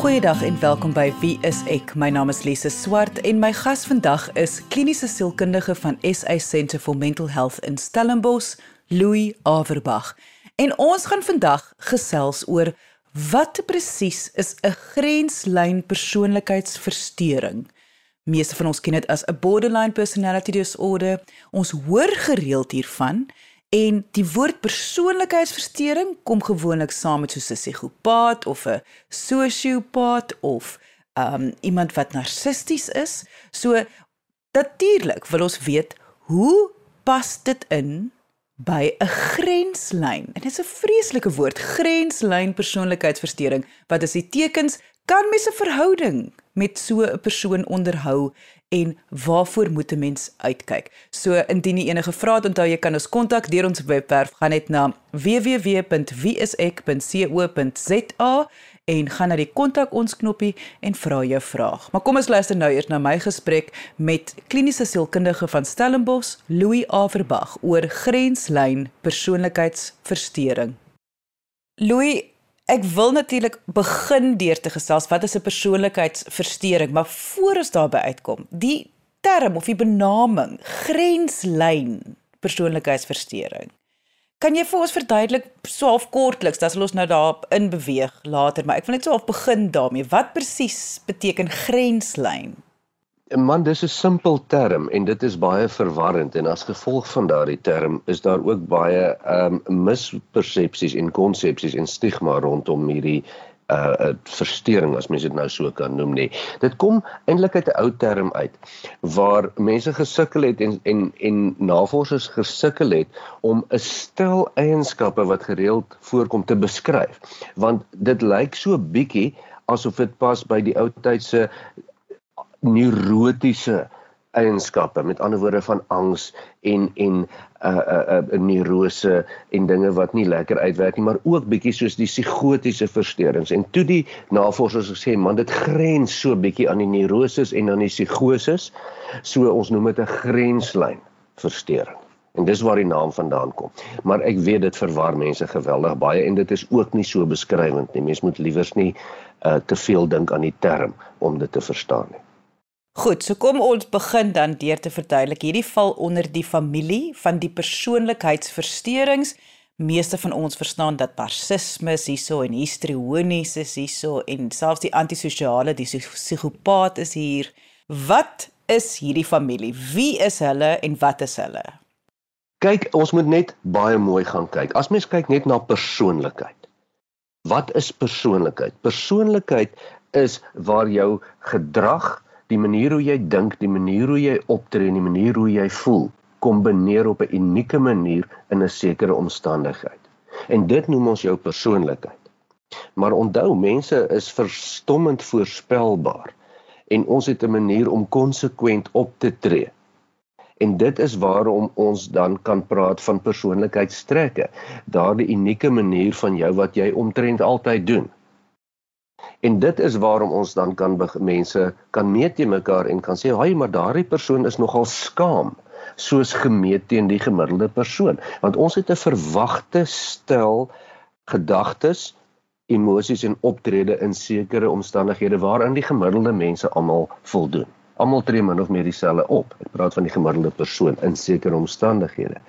Goeiedag en welkom by Wie is ek? My naam is Lise Swart en my gas vandag is kliniese sielkundige van SA Centre for Mental Health in Stellenbosch, Louis Averbag. En ons gaan vandag gesels oor wat presies is 'n grenslyn persoonlikheidsversteuring. Meeste van ons ken dit as 'n borderline personality disorder. Ons hoor gereeld hiervan En die woord persoonlikheidsversteuring kom gewoonlik saam met so 'n psigopaat of 'n sosiopaat of um iemand wat narcisties is. So natuurlik wil ons weet hoe pas dit in by 'n grenslyn. En dit is 'n vreeslike woord, grenslyn persoonlikheidsversteuring. Wat is die tekens? Kan mens 'n verhouding met so 'n persoon onderhou en waarvoor moet 'n mens uitkyk? So indien jy enige vrae het, onthou jy kan ons kontak deur ons webwerf gaan net na www.wieisek.co.za en gaan na die kontak ons knoppie en vra jou vraag. Maar kom ons luister nou eers na my gesprek met kliniese sielkundige van Stellenbosch, Louis Averbag oor grenslyn persoonlikheidsversteuring. Louis Ek wil natuurlik begin deur te gesels wat is 'n persoonlikheidsversteuring, maar voor ons daarby uitkom, die term of die benaming grenslyn persoonlikheidsversteuring. Kan jy vir ons verduidelik so half kortliks, dan sal ons nou daarop in beweeg later, maar ek wil net so half begin daarmee. Wat presies beteken grenslyn? Man, dis 'n simpel term en dit is baie verwarrend en as gevolg van daardie term is daar ook baie ehm um, mispersepsies en konsepsies en stigma rondom hierdie uh, uh verstoring as mens dit nou so kan noem nie. Dit kom eintlik uit 'n ou term uit waar mense gesukkel het en en en navorsers gesukkel het om 'n stel eienskappe wat gereeld voorkom te beskryf. Want dit lyk so bietjie asof dit pas by die ou tydse neurotiese eienskappe met ander woorde van angs en en 'n uh, 'n uh, 'n uh, neurose en dinge wat nie lekker uitwerk nie maar ook bietjie soos die psigotiese versteurings. En toe die navorsers gesê man dit grens so bietjie aan die neuroses en aan die psigoses. So ons noem dit 'n grenslyn versteuring. En dis waar die naam vandaan kom. Maar ek weet dit verwar mense geweldig baie en dit is ook nie so beskrywend nie. Mens moet liewers nie uh, te veel dink aan die term om dit te verstaan nie Goed, so kom ons begin dan deur te verduidelik. Hierdie val onder die familie van die persoonlikheidsversteurings. Meeste van ons verstaan dat narcisme hierso en histrionies is hierso en selfs die antisosiale, die psigopaat is hier. Wat is hierdie familie? Wie is hulle en wat is hulle? Kyk, ons moet net baie mooi gaan kyk. As mens kyk net na persoonlikheid. Wat is persoonlikheid? Persoonlikheid is waar jou gedrag die manier hoe jy dink, die manier hoe jy optree en die manier hoe jy voel kombineer op 'n unieke manier in 'n sekere omstandigheid. En dit noem ons jou persoonlikheid. Maar onthou, mense is verstommend voorspelbaar en ons het 'n manier om konsekwent op te tree. En dit is waarom ons dan kan praat van persoonlikheidstrekke, daardie unieke manier van jou wat jy omtrent altyd doen. En dit is waarom ons dan kan mense kan meet teen mekaar en kan sê, "Haai, maar daardie persoon is nogal skaam." soos gemeet teen die gemiddelde persoon. Want ons het 'n verwagte stel gedagtes emosies en optrede in sekere omstandighede waaraan die gemiddelde mense almal voldoen. Almal tree min of meer dieselfde op. Ek praat van die gemiddelde persoon in sekere omstandighede.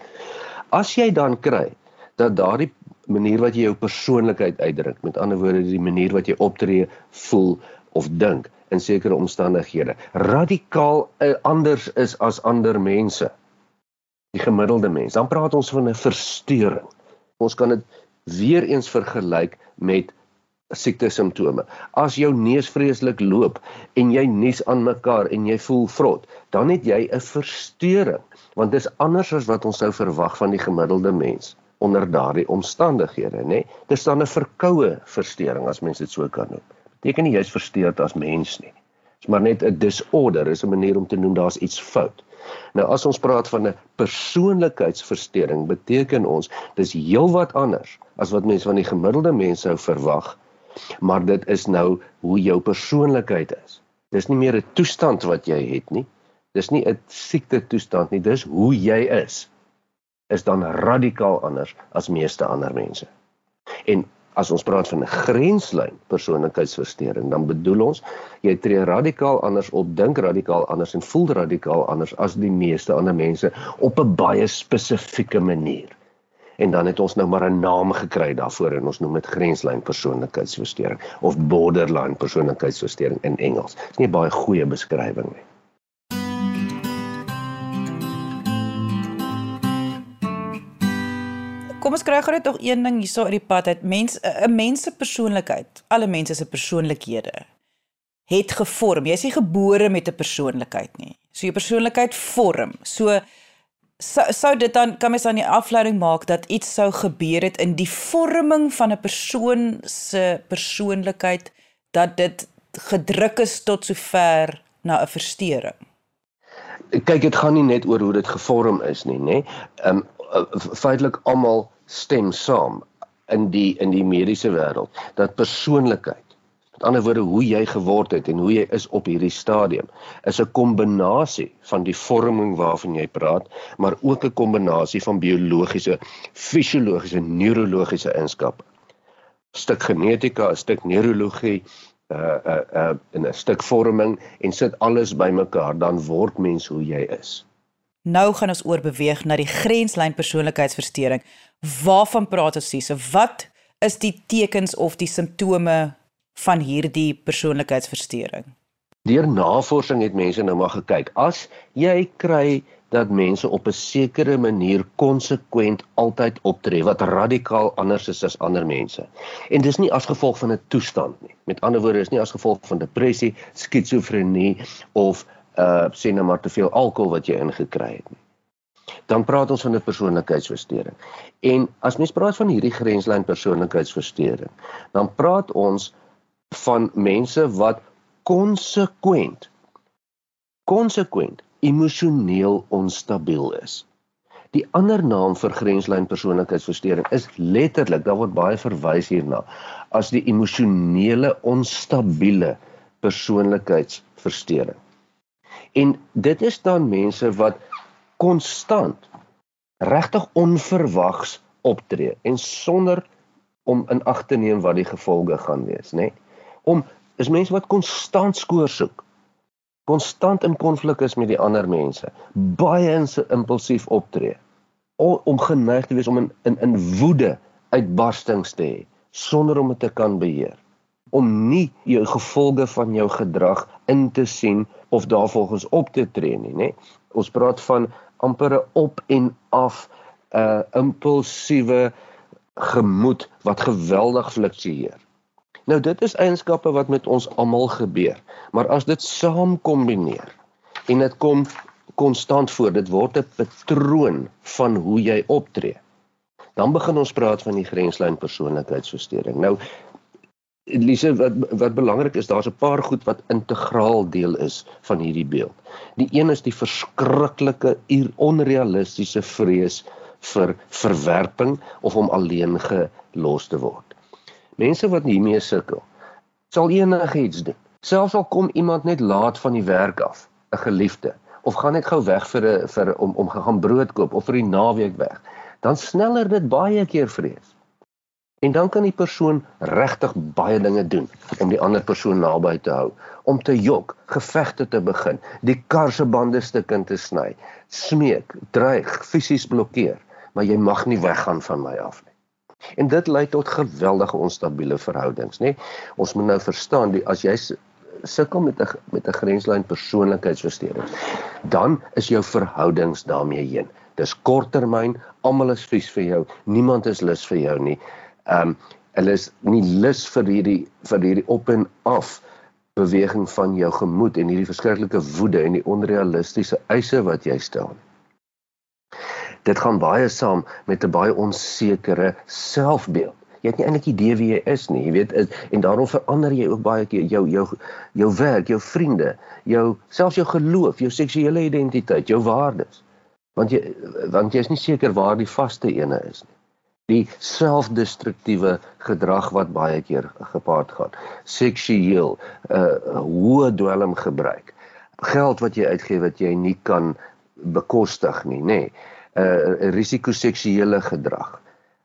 As jy dan kry dat daardie manier wat jy jou persoonlikheid uitdruk, met ander woorde die manier wat jy optree, voel of dink in sekere omstandighede, radikaal uh, anders is as ander mense. Die gemiddelde mens. Dan praat ons van 'n verstoring. Ons kan dit weer eens vergelyk met siekte simptome. As jou neus vreeslik loop en jy nies aan mekaar en jy voel vrot, dan het jy 'n verstoring, want dis anders as wat ons sou verwag van die gemiddelde mens onder daardie omstandighede, nê? Nee? Dis dan 'n verkoue verstoring as mens dit so kan noem. Beteken nie jy's versteurd as mens nie. Dis maar net 'n disorder, is 'n manier om te noem daar's iets fout. Nou as ons praat van 'n persoonlikheidsversteuring, beteken ons dis heelwat anders as wat mense van die gemiddelde mens sou verwag, maar dit is nou hoe jou persoonlikheid is. Dis nie meer 'n toestand wat jy het nie. Dis nie 'n siekte toestand nie, dis hoe jy is is dan radikaal anders as meeste ander mense. En As ons praat van 'n grenslyn persoonlikheidsversteuring, dan bedoel ons jy tree radikaal anders op, dink radikaal anders en voel radikaal anders as die meeste ander mense op 'n baie spesifieke manier. En dan het ons nou maar 'n naam gekry daarvoor en ons noem dit grenslyn persoonlikheidsversteuring of borderline persoonlikheidsversteuring in Engels. Dit is nie 'n baie goeie beskrywing nie. Kom ons kry gou net nog een ding hierso uit die pad uit. Mens 'n mens se persoonlikheid, alle mense se persoonlikhede het gevorm. Jy's nie gebore met 'n persoonlikheid nie. So jou persoonlikheid vorm. So sou so dit dan kan mens dan die afleiding maak dat iets sou gebeur het in die vorming van 'n persoon se persoonlikheid dat dit gedruk is tot sover na 'n verstoring. Kyk, dit gaan nie net oor hoe dit gevorm is nie, nê? Ehm um, feitelik almal stem saam in die in die mediese wêreld. Dat persoonlikheid met ander woorde hoe jy geword het en hoe jy is op hierdie stadium is 'n kombinasie van die vorming waarvan jy praat maar ook 'n kombinasie van biologiese fisiologiese neurologiese eenskappe stuk genetika 'n stuk neurologie uh uh uh in 'n stuk vorming en sit alles bymekaar dan word mens hoe jy is Nou gaan ons oorbeweeg na die grenslyn persoonlikheidsversteuring. Waarvan praat ons hier? So wat is die tekens of die simptome van hierdie persoonlikheidsversteuring? Deur navorsing het mense nou maar gekyk. As jy kry dat mense op 'n sekere manier konsekwent altyd optree wat radikaal anders is as ander mense. En dis nie as gevolg van 'n toestand nie. Met ander woorde, is nie as gevolg van depressie, skizofrenie of uh sê nou maar te veel alkohol wat jy ingekry het nie. Dan praat ons van 'n persoonlikheidsversteuring. En as mens praat van hierdie grenslyn persoonlikheidsversteuring, dan praat ons van mense wat konsekwent konsekwent emosioneel onstabiel is. Die ander naam vir grenslyn persoonlikheidsversteuring is letterlik, daar word baie verwys hierna, as die emosionele onstabiele persoonlikheidsversteuring. En dit is dan mense wat konstant regtig onverwags optree en sonder om in ag te neem wat die gevolge gaan wees, nê? Nee? Om is mense wat konstant skoor soek. Konstant in konflik is met die ander mense. Baie impulsief optree. Om geneig te wees om in in in woede uitbarstings te hê sonder om dit te kan beheer. Om nie jou gevolge van jou gedrag in te sien of daarvolgens op te tree nie, nê? Ons praat van amper 'n op en af 'n uh, impulsiewe gemoed wat geweldig fluktueer. Nou dit is eienskappe wat met ons almal gebeur, maar as dit saam kombineer en dit kom konstant voor, dit word 'n patroon van hoe jy optree. Dan begin ons praat van die grenslyn persoonlikheidsversteuring. Nou Elise wat wat belangrik is, daar's 'n paar goed wat integraal deel is van hierdie beeld. Die een is die verskriklike onrealistiese vrees vir verwerping of om alleen gelos te word. Mense wat hiermee sukkel, sal enigiets doen. Selfs al kom iemand net laat van die werk af, 'n geliefde, of gaan net gou weg vir 'n vir om om gaan brood koop of vir die naweek weg, dan sneller dit baie keer vrees. En dan kan die persoon regtig baie dinge doen om die ander persoon naby te hou, om te jok, gevegte te begin, die kar se bande stukkend te sny, smeek, dreig, fisies blokkeer, maar jy mag nie weggaan van my af nie. En dit lei tot geweldige onstabiele verhoudings, nê? Ons moet nou verstaan, die as jy sukkel met 'n met 'n grenslyn persoonlikheidsversteuring, dan is jou verhoudings daarmee heen. Dis korttermyn, almal is vies vir jou, niemand is lus vir jou nie ehm um, hulle is nie lus vir hierdie vir hierdie op en af beweging van jou gemoed en hierdie verskriklike woede en die onrealistiese eise wat jy stel. Dit gaan baie saam met 'n baie onsekere selfbeeld. Jy het nie eintlik idee wie jy is nie, jy weet, en daarom verander jy ook baie keer jou jou jou werk, jou vriende, jou selfs jou geloof, jou seksuele identiteit, jou waardes. Want jy want jy is nie seker waar die vaste ene is nie die selfdestruktiewe gedrag wat baie keer gepaard gaan. Seksueel, uh, hoë dwelm gebruik. Geld wat jy uitgee wat jy nie kan bekostig nie, nê. Nee. uh, risiko seksuele gedrag.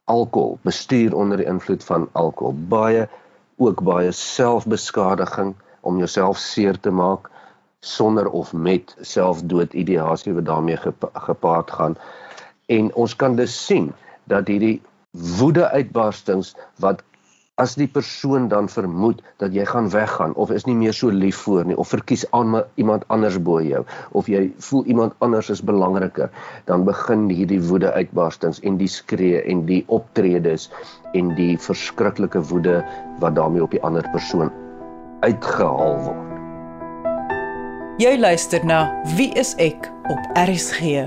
alkohol, bestuur onder die invloed van alkohol, baie ook baie selfbeskadiging om jouself seer te maak sonder of met selfdood ideasie wat daarmee gepaard gaan. En ons kan dus sien dat hierdie woede uitbarstings wat as die persoon dan vermoed dat jy gaan weggaan of is nie meer so lief voor nie of verkies aan iemand anders bo jou of jy voel iemand anders is belangriker dan begin hierdie woede uitbarstings en die skree en die optredes en die verskriklike woede wat daarmee op die ander persoon uitgehaal word. Jy luister na Wie is ek op RSG.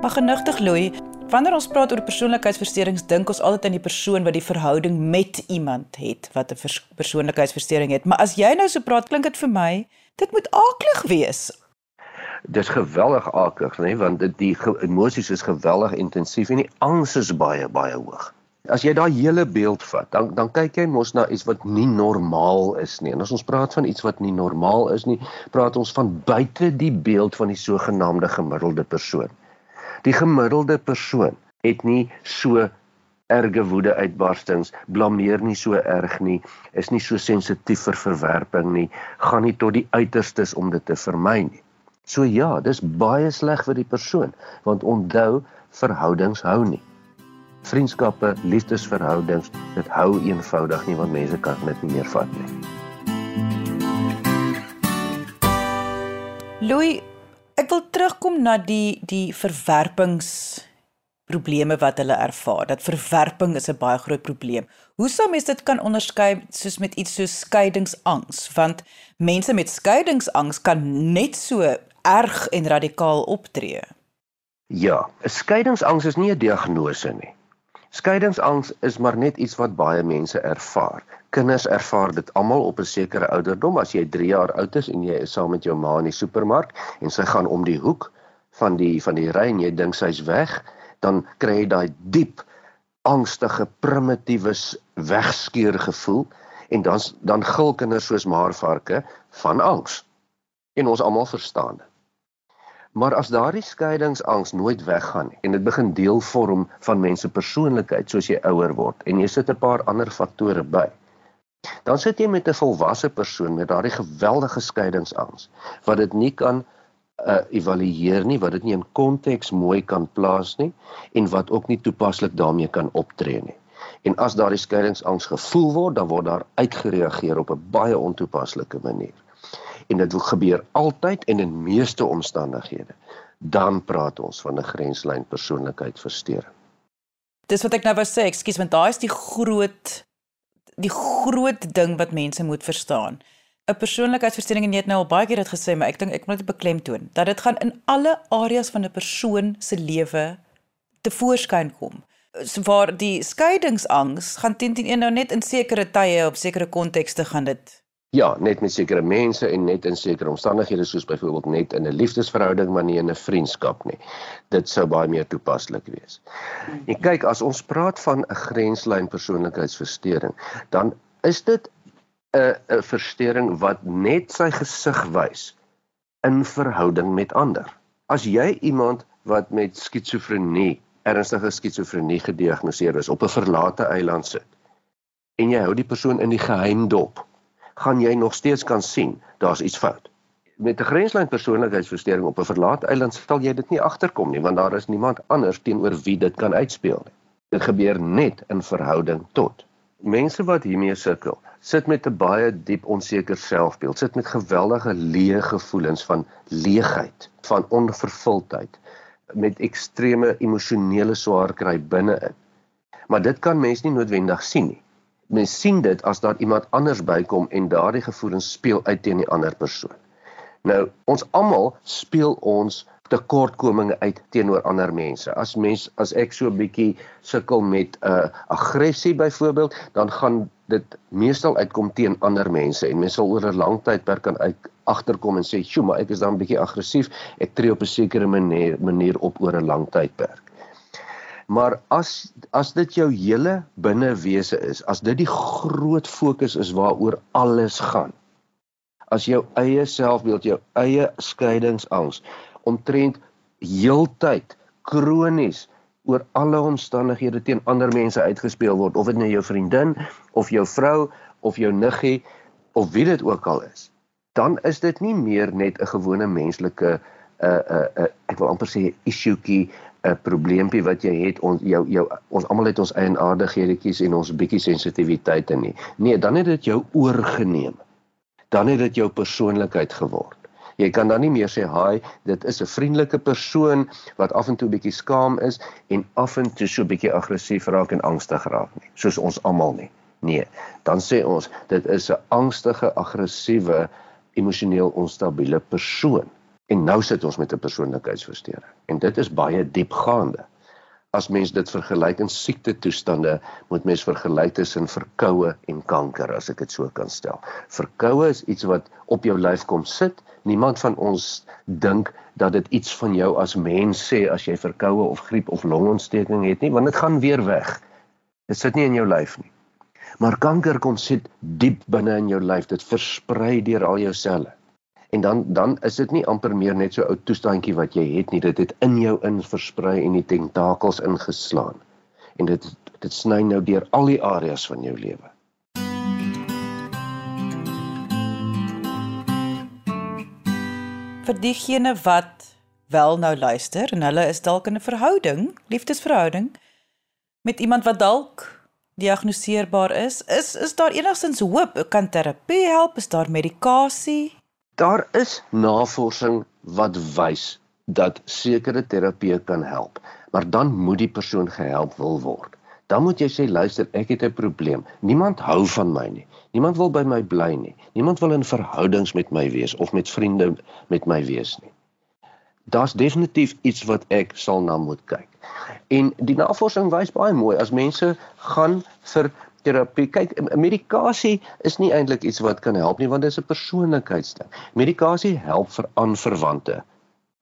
Mag genigtig Louis Wanneer ons praat oor persoonlikheidsversteurings, dink ons altyd aan die persoon wat die verhouding met iemand het wat 'n persoonlikheidsversteuring het. Maar as jy nou so praat, klink dit vir my dit moet aaklig wees. Dis geweldig aaklig, nê, nee? want dit die emosies is geweldig intensief en die angs is baie baie hoog. As jy daai hele beeld vat, dan dan kyk jy mos na iets wat nie normaal is nie. En as ons praat van iets wat nie normaal is nie, praat ons van buite die beeld van die sogenaamde gemiddelde persoon. Die gemiddelde persoon het nie so erge woede uitbarstings, blameer nie so erg nie, is nie so sensitief vir verwerping nie, gaan nie tot die uiterstes om dit te vermy nie. So ja, dis baie sleg vir die persoon, want onthou, verhoudings hou nie. Vriendskappe, liefdesverhoudings, dit hou eenvoudig nie want mense kan dit nie meer vat nie. Louis Ek wil terugkom na die die verwerpings probleme wat hulle ervaar. Dat verwerping is 'n baie groot probleem. Hoe sou mens dit kan onderskei soos met iets soos skeiingsangs? Want mense met skeiingsangs kan net so erg en radikaal optree. Ja, 'n skeiingsangs is nie 'n diagnose nie. Skeiingsangs is maar net iets wat baie mense ervaar. Kinders ervaar dit almal op 'n sekere ouderdom. As jy 3 jaar oud is en jy is saam met jou ma in die supermark en sy gaan om die hoek van die van die ry en jy dink sy's weg dan kry jy daai diep angstige primitiewe wegskeer gevoel en dan dan gil kinders soos maarvarke van angs en ons almal verstaan dit Maar as daardie skeidingsangs nooit weggaan en dit begin deel vorm van mense persoonlikheid soos jy ouer word en jy sit 'n paar ander faktore by Dan sit jy met 'n volwasse persoon met daardie geweldige skeiingsangs wat dit nie kan uh, evalueer nie, wat dit nie in konteks mooi kan plaas nie en wat ook nie toepaslik daarmee kan optree nie. En as daardie skeiingsangs gevoel word, dan word daar uitgereageer op 'n baie ontoepaslike manier. En dit gebeur altyd en in meeste omstandighede. Dan praat ons van 'n grenslyn persoonlikheidsversteuring. Dis wat ek nou wou sê, ekskuus, want daai is die groot die groot ding wat mense moet verstaan. 'n Persoonlikheidsversteuring en jy het nou al baie keer dit gesê, maar ek dink ek moet dit beklemtoon dat dit gaan in alle areas van 'n persoon se lewe te voorskyn kom. So waar die skeidingsangs gaan teen teen een nou net in sekere tye op sekere kontekste gaan dit Ja, net met sekere mense en net in sekere omstandighede soos byvoorbeeld net in 'n liefdesverhouding maar nie in 'n vriendskap nie. Dit sou baie meer toepaslik wees. En kyk, as ons praat van 'n grenslyn persoonlikheidsversteuring, dan is dit 'n 'n versteuring wat net sy gesig wys in verhouding met ander. As jy iemand wat met skizofrenie, ernstige skizofrenie gediagnoseer is op 'n verlate eiland sit en jy hou die persoon in die geheim dop gaan jy nog steeds kan sien daar's iets fout. Met 'n grenslyn persoonlikheidsversteuring op 'n verlaat eiland sal jy dit nie agterkom nie want daar is niemand anders teenoor wie dit kan uitspeel nie. Dit gebeur net in verhouding tot. Mense wat hiermee sukkel, sit met 'n baie diep onseker selfbeeld, sit met geweldige leë gevoelens van leegheid, van onvervuldheid, met ekstreme emosionele swaar kry binne-in. Maar dit kan mens nie noodwendig sien nie mens sien dit as daar iemand anders bykom en daardie gevoelens speel uit teen die ander persoon. Nou, ons almal speel ons tekortkominge uit teenoor ander mense. As mens as ek so 'n bietjie sukkel met 'n uh, aggressie byvoorbeeld, dan gaan dit meestal uitkom teen ander mense en mense sal oor 'n lang tydperk kan uit agterkom en sê, "Sjoe, maar ek is dan 'n bietjie aggressief. Ek tree op 'n sekere manier manier op oor 'n lang tydperk." Maar as as dit jou hele binnewese is, as dit die groot fokus is waaroor alles gaan. As jou eie selfbeeld, jou eie skeidingsangs omtrent heeltyd kronies oor alle omstandighede teen ander mense uitgespeel word of dit nou jou vriendin of jou vrou of jou niggie of wie dit ook al is dan is dit nie meer net 'n gewone menslike 'n uh, 'n uh, uh, ek wil amper sê issuetjie 'n probleempie wat jy het ons jou jou ons almal het ons eienaardighedjies en ons bietjie sensitiwiteite nie nee dan het dit jou oorgeneem dan het dit jou persoonlikheid geword Jy kan dan nie meer sê hi, dit is 'n vriendelike persoon wat af en toe 'n bietjie skaam is en af en toe so 'n bietjie aggressief raak en angstig raak nie, soos ons almal nie. Nee, dan sê ons dit is 'n angstige, aggressiewe, emosioneel onstabiele persoon. En nou sit ons met 'n persoonlikheidsversteuring. En dit is baie diepgaande as mens dit vergelyk in siekte toestande, moet mens vergelyk tussen verkoue en kanker as ek dit so kan stel. Verkoue is iets wat op jou lyf kom sit. Niemand van ons dink dat dit iets van jou as mens sê as jy verkoue of griep of longontsteking het nie, want dit gaan weer weg. Dit sit nie in jou lyf nie. Maar kanker kom sit diep binne in jou lyf. Dit versprei deur al jou selle en dan dan is dit nie amper meer net so ou toestandjie wat jy het nie. Dit het in jou in versprei en die tentakels ingeslaan. En dit dit sny nou deur al die areas van jou lewe. Vir diegene wat wel nou luister en hulle is dalk in 'n verhouding liefdesverhouding met iemand wat dalk diagnoseerbaar is is is daar enigstens hoop? Kan terapie help? Is daar medikasie Daar is navorsing wat wys dat sekere terapieë kan help, maar dan moet die persoon gehelp wil word. Dan moet jy sê luister, ek het 'n probleem. Niemand hou van my nie. Niemand wil by my bly nie. Niemand wil in verhoudings met my wees of met vriende met my wees nie. Daar's definitief iets wat ek sal na moet kyk. En die navorsing wys baie mooi as mense gaan vir terapie. Kyk, medikasie is nie eintlik iets wat kan help nie want dit is 'n persoonlikheidsding. Medikasie help vir aanverwante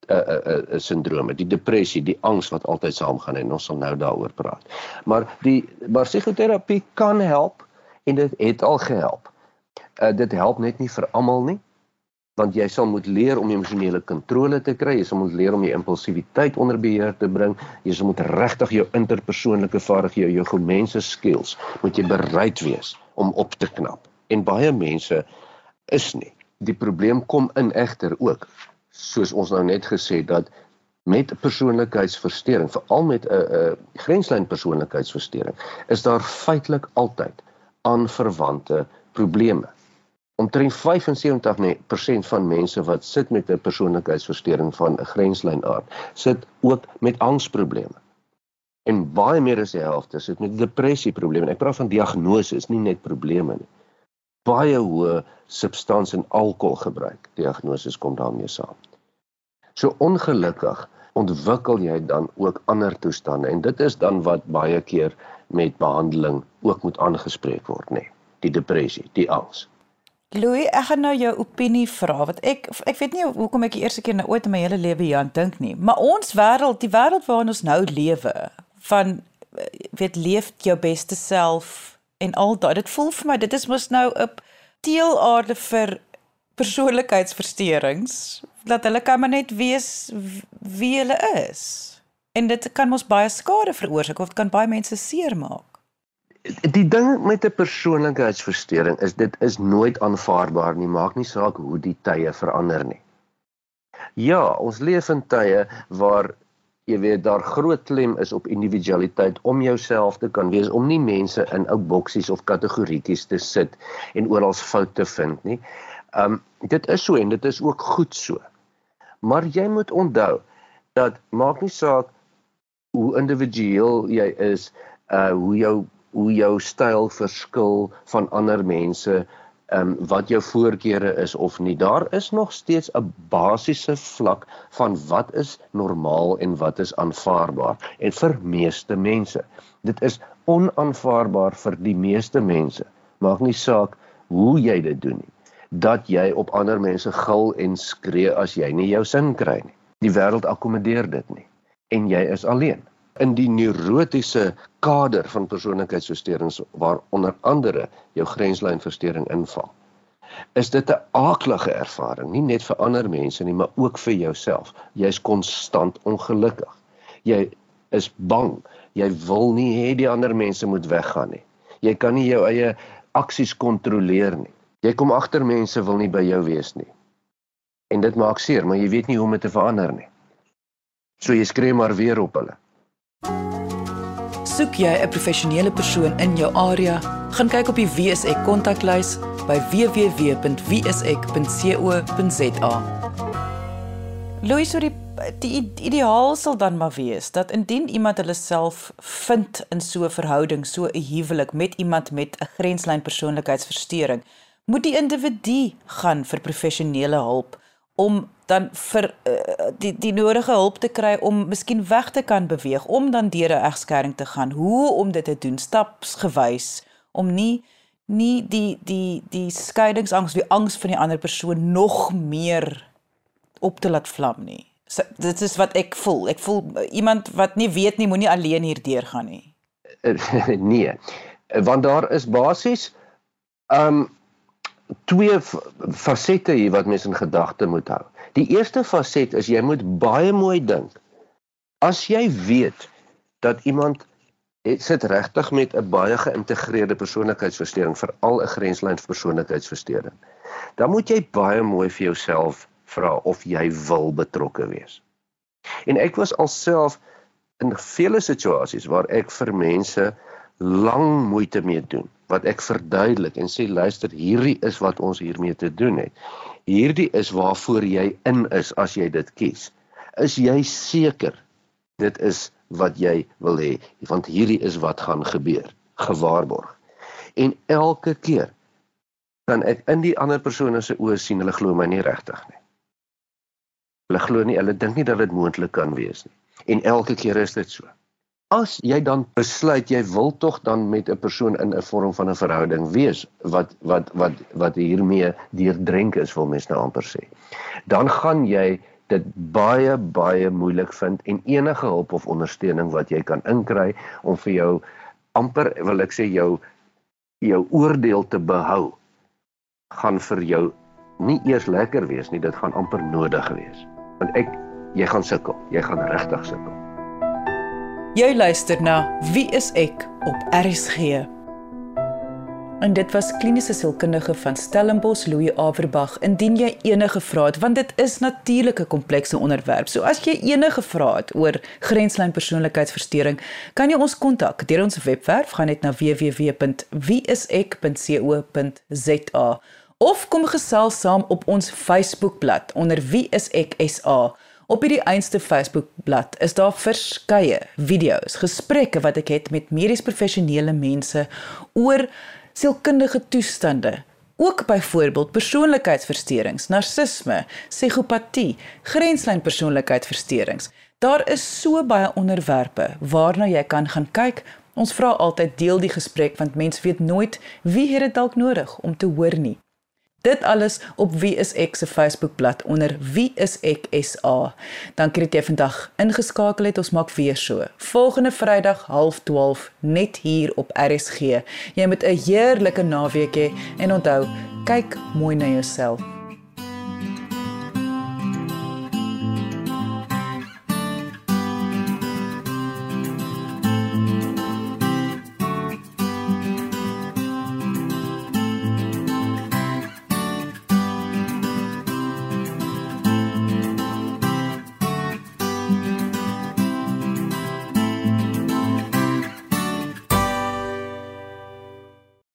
uh, 'n uh, 'n uh, sindrome, die depressie, die angs wat altyd saamgaan en ons sal nou daaroor praat. Maar die maar psigoterapie kan help en dit het al gehelp. Uh, dit help net nie vir almal nie want jy sal moet leer om emosionele kontrole te kry, jy sal moet leer om jou impulsiwiteit onder beheer te bring, jy sal moet regtig jou interpersoonlike vaardighede, jou gemense skills, moet jy bereid wees om op te knap. En baie mense is nie. Die probleem kom in egter ook soos ons nou net gesê dat met persoonlikheidsversteuring, veral met 'n 'n grenslyn persoonlikheidsversteuring, is daar feitelik altyd aanverwante probleme omtrent 75% van mense wat sit met 'n persoonlikheidsversteuring van 'n grenslyn aard, sit ook met angsprobleme. En baie meer as die helfte sit met depressieprobleme. Ek praat van diagnose, nie net probleme nie. Baie hoë substansie en alkoholgebruik diagnose kom daarmee saam. So ongelukkig ontwikkel jy dan ook ander toestande en dit is dan wat baie keer met behandeling ook moet aangespreek word, nê. Die depressie, die angs. Louis, ek gaan nou jou opinie vra wat ek ek weet nie hoekom ek die eerste keer nou ooit in my hele lewe hieraan dink nie, maar ons wêreld, die wêreld waarin ons nou lewe, van weet leef jou beste self en al daai, dit voel vir my dit is mos nou 'n teelaarde vir persoonlikheidsversteurings dat hulle kan maar net wees wie hulle is. En dit kan mos baie skade veroorsaak of dit kan baie mense seermaak die ding met 'n persoonlikheidsversteuring is dit is nooit aanvaarbaar nie, maak nie saak hoe die tye verander nie. Ja, ons leef in tye waar jy weet daar groot klem is op individualiteit om jouself te kan wees om nie mense in ou boksies of kategorieetjies te sit en oral foute te vind nie. Um dit is so en dit is ook goed so. Maar jy moet onthou dat maak nie saak hoe individueel jy is, uh hoe jou hoe jou styl verskil van ander mense, ehm um, wat jou voorkeure is of nie. Daar is nog steeds 'n basiese vlak van wat is normaal en wat is aanvaarbaar. En vir meeste mense, dit is onaanvaarbaar vir die meeste mense. Maak nie saak hoe jy dit doen nie. Dat jy op ander mense gil en skree as jy nie jou sin kry nie. Die wêreld akkommodeer dit nie en jy is alleen in die neurotiese kader van persoonlikheidsversteurings waar onder andere jou grenslynversteuring inval. Is dit 'n aaklige ervaring, nie net vir ander mense nie, maar ook vir jouself. Jy's konstant ongelukkig. Jy is bang. Jy wil nie hê die ander mense moet weggaan nie. Jy kan nie jou eie aksies kontroleer nie. Jy kom agter mense wil nie by jou wees nie. En dit maak seer, maar jy weet nie hoe om dit te verander nie. So jy skree maar weer op hulle. Soek jy 'n professionele persoon in jou area? Gaan kyk op die WSE kontaklys by www.wse.co.za. Louis, so die, die ideaal sal dan maar wees dat indien iemand hulle self vind in so 'n verhouding, so 'n huwelik met iemand met 'n grenslyn persoonlikheidsversteuring, moet die individu gaan vir professionele hulp om dan vir uh, die die nodige hulp te kry om miskien weg te kan beweeg om dan deur 'n egskeiding te gaan. Hoe om dit te doen stapsgewys om nie nie die die die skeidingsangs, die angs van die ander persoon nog meer op te laat vlam nie. So, dit is wat ek voel. Ek voel iemand wat nie weet nie moenie alleen hierdeur gaan nie. nee. Want daar is basies um twee fasette hier wat mens in gedagte moet hou. Die eerste faset is jy moet baie mooi dink. As jy weet dat iemand het sit regtig met 'n baie geïntegreerde persoonlikheidsversteuring, veral 'n grenslyn persoonlikheidsversteuring, dan moet jy baie mooi vir jouself vra of jy wil betrokke wees. En ek was alself in vele situasies waar ek vir mense lang moeite mee doen wat ek verduidelik en sê luister hierdie is wat ons hiermee te doen het. Hierdie is waarvoor jy in is as jy dit kies. Is jy seker dit is wat jy wil hê want hierdie is wat gaan gebeur gewaarborg. En elke keer dan ek in die ander persone se oë sien hulle glo my nie regtig nie. Hulle glo nie, hulle dink nie dat dit moontlik kan wees nie. En elke keer is dit so. As jy dan besluit jy wil tog dan met 'n persoon in 'n vorm van 'n verhouding wees wat wat wat wat hiermee deurdrenk is wil mens nou amper sê. Dan gaan jy dit baie baie moeilik vind en enige hulp of ondersteuning wat jy kan inkry om vir jou amper wil ek sê jou jou oordeel te behou gaan vir jou nie eers lekker wees nie dit gaan amper nodig wees want ek jy gaan sukkel jy gaan regtig sukkel Jy luister na Wie is ek op RSG. En dit was kliniese sielkundige van Stellenbosch Louis Averbag. Indien jy enige vrae het, want dit is natuurlik 'n komplekse onderwerp. So as jy enige vrae het oor grenslyn persoonlikheidsversteuring, kan jy ons kontak deur ons webwerf gaan net na www.wieisek.co.za of kom gesels saam op ons Facebookblad onder Wie is ek SA. Op hierdie einste Facebookblad is daar verskeie video's, gesprekke wat ek het met medies professionele mense oor sielkundige toestande, ook byvoorbeeld persoonlikheidsversteurings, narcisme, psigopatie, grenslyn persoonlikheidsversteurings. Daar is so baie onderwerpe waarna jy kan gaan kyk. Ons vra altyd deel die gesprek want mense weet nooit wie het dit dalk nodig om te hoor nie. Dit alles op Wie is ek se Facebookblad onder Wie is ek SA. Dankie dat jy vandag ingeskakel het. Ons maak weer so. Volgende Vrydag 0.30 net hier op RSG. Jy moet 'n heerlike naweek hê en onthou, kyk mooi na jouself.